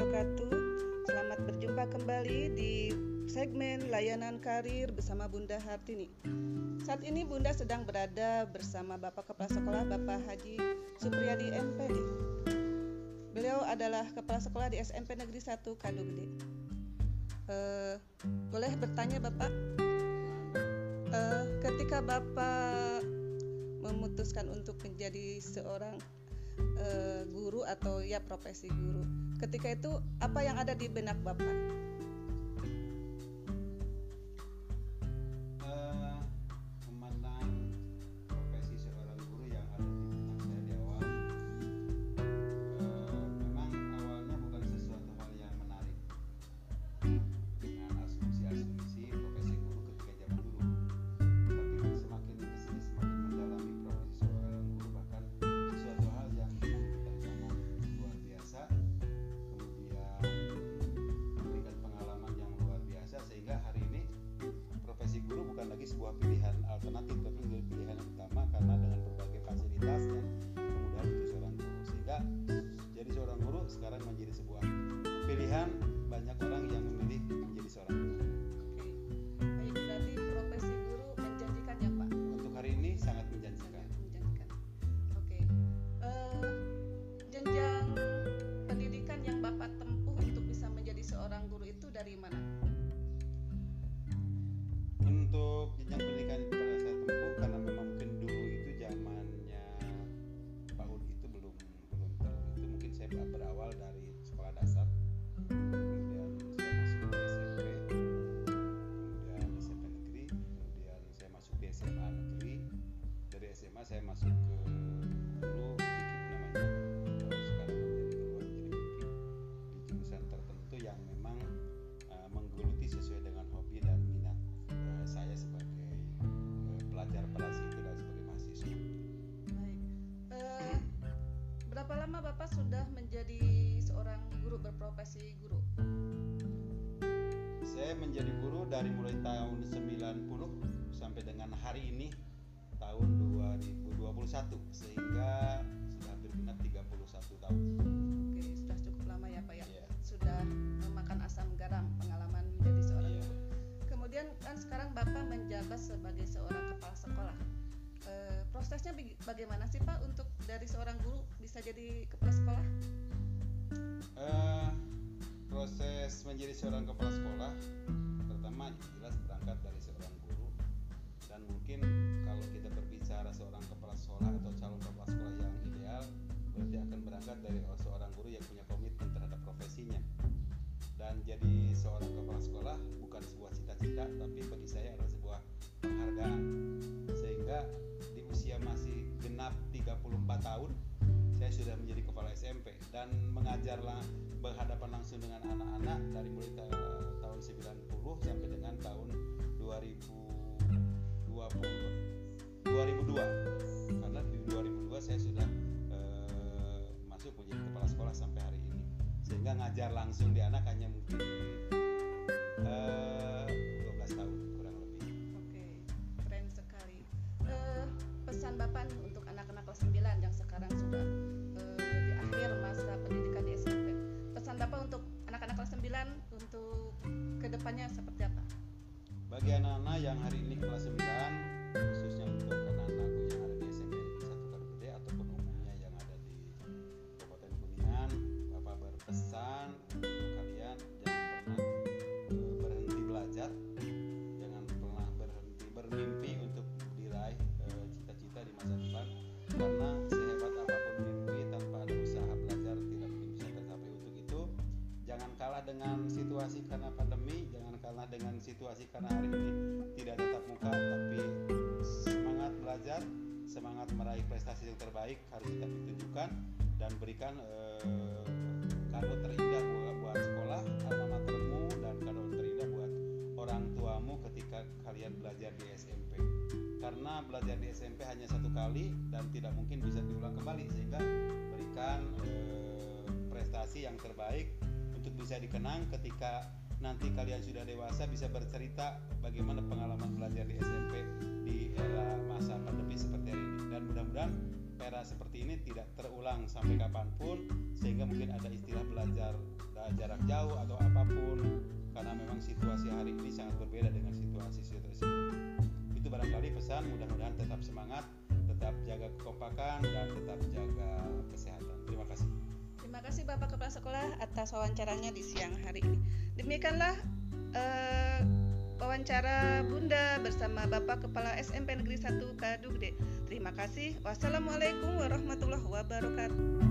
wabarakatuh. Selamat berjumpa kembali di segmen layanan karir bersama Bunda Hartini. Saat ini Bunda sedang berada bersama Bapak Kepala Sekolah Bapak Haji Supriyadi MPD. Beliau adalah Kepala Sekolah di SMP Negeri 1 Kadugede. Uh, boleh bertanya Bapak, uh, ketika Bapak memutuskan untuk menjadi seorang eh, guru atau ya profesi guru, ketika itu apa yang ada di benak Bapak? sebuah pilihan alternatif tapi menjadi pilihan yang utama karena dengan berbagai fasilitas dan kemudahan untuk seorang guru. Sehingga jadi seorang guru sekarang menjadi sebuah pilihan saya menjadi guru dari mulai tahun 90 sampai dengan hari ini tahun 2021 sehingga sudah hampir genap 31 tahun. Oke, sudah cukup lama ya Pak ya. Yeah. Sudah memakan asam garam pengalaman menjadi seorang yeah. guru. Kemudian kan sekarang Bapak menjabat sebagai seorang kepala sekolah. E, prosesnya bagaimana sih Pak untuk dari seorang guru bisa jadi kepala sekolah? Uh, proses menjadi seorang kepala sekolah pertama jelas berangkat dari seorang guru. Dan mungkin kalau kita berbicara seorang kepala sekolah atau calon kepala sekolah yang ideal berarti akan berangkat dari seorang guru yang punya komitmen terhadap profesinya. Dan jadi seorang kepala sekolah bukan sebuah cita-cita tapi bagi saya adalah sebuah penghargaan. Sehingga genap 34 tahun saya sudah menjadi kepala SMP dan mengajarlah berhadapan langsung dengan anak-anak dari mulai tahun 90 sampai dengan tahun 2020 2002 karena di 2002 saya sudah eh, masuk menjadi kepala sekolah sampai hari ini. Sehingga ngajar langsung di anak hanya ke depannya seperti apa? Bagi anak-anak yang hari ini kelas 9, dengan situasi karena pandemi jangan kalah dengan situasi karena hari ini. Tidak tetap muka tapi semangat belajar semangat meraih prestasi yang terbaik harus kita tunjukkan dan berikan eh, kado terindah buat, buat sekolah alma matermu dan kado terindah buat orang tuamu ketika kalian belajar di SMP karena belajar di SMP hanya satu kali dan tidak mungkin bisa diulang kembali sehingga berikan eh, prestasi yang terbaik untuk bisa dikenang ketika nanti kalian sudah dewasa bisa bercerita bagaimana pengalaman belajar di SMP di era masa pandemi seperti ini dan mudah-mudahan era seperti ini tidak terulang sampai kapan pun sehingga mungkin ada istilah belajar jarak jauh atau apa pun karena memang situasi hari ini sangat berbeda dengan situasi-situasi sebelumnya. Itu barangkali pesan, mudah-mudahan tetap semangat, tetap jaga kekompakan dan tetap jaga kesehatan. Terima kasih. Terima kasih Bapak Kepala Sekolah atas wawancaranya di siang hari ini. Demikianlah uh, wawancara Bunda bersama Bapak Kepala SMP Negeri 1 Kadugde. Terima kasih. Wassalamualaikum warahmatullahi wabarakatuh.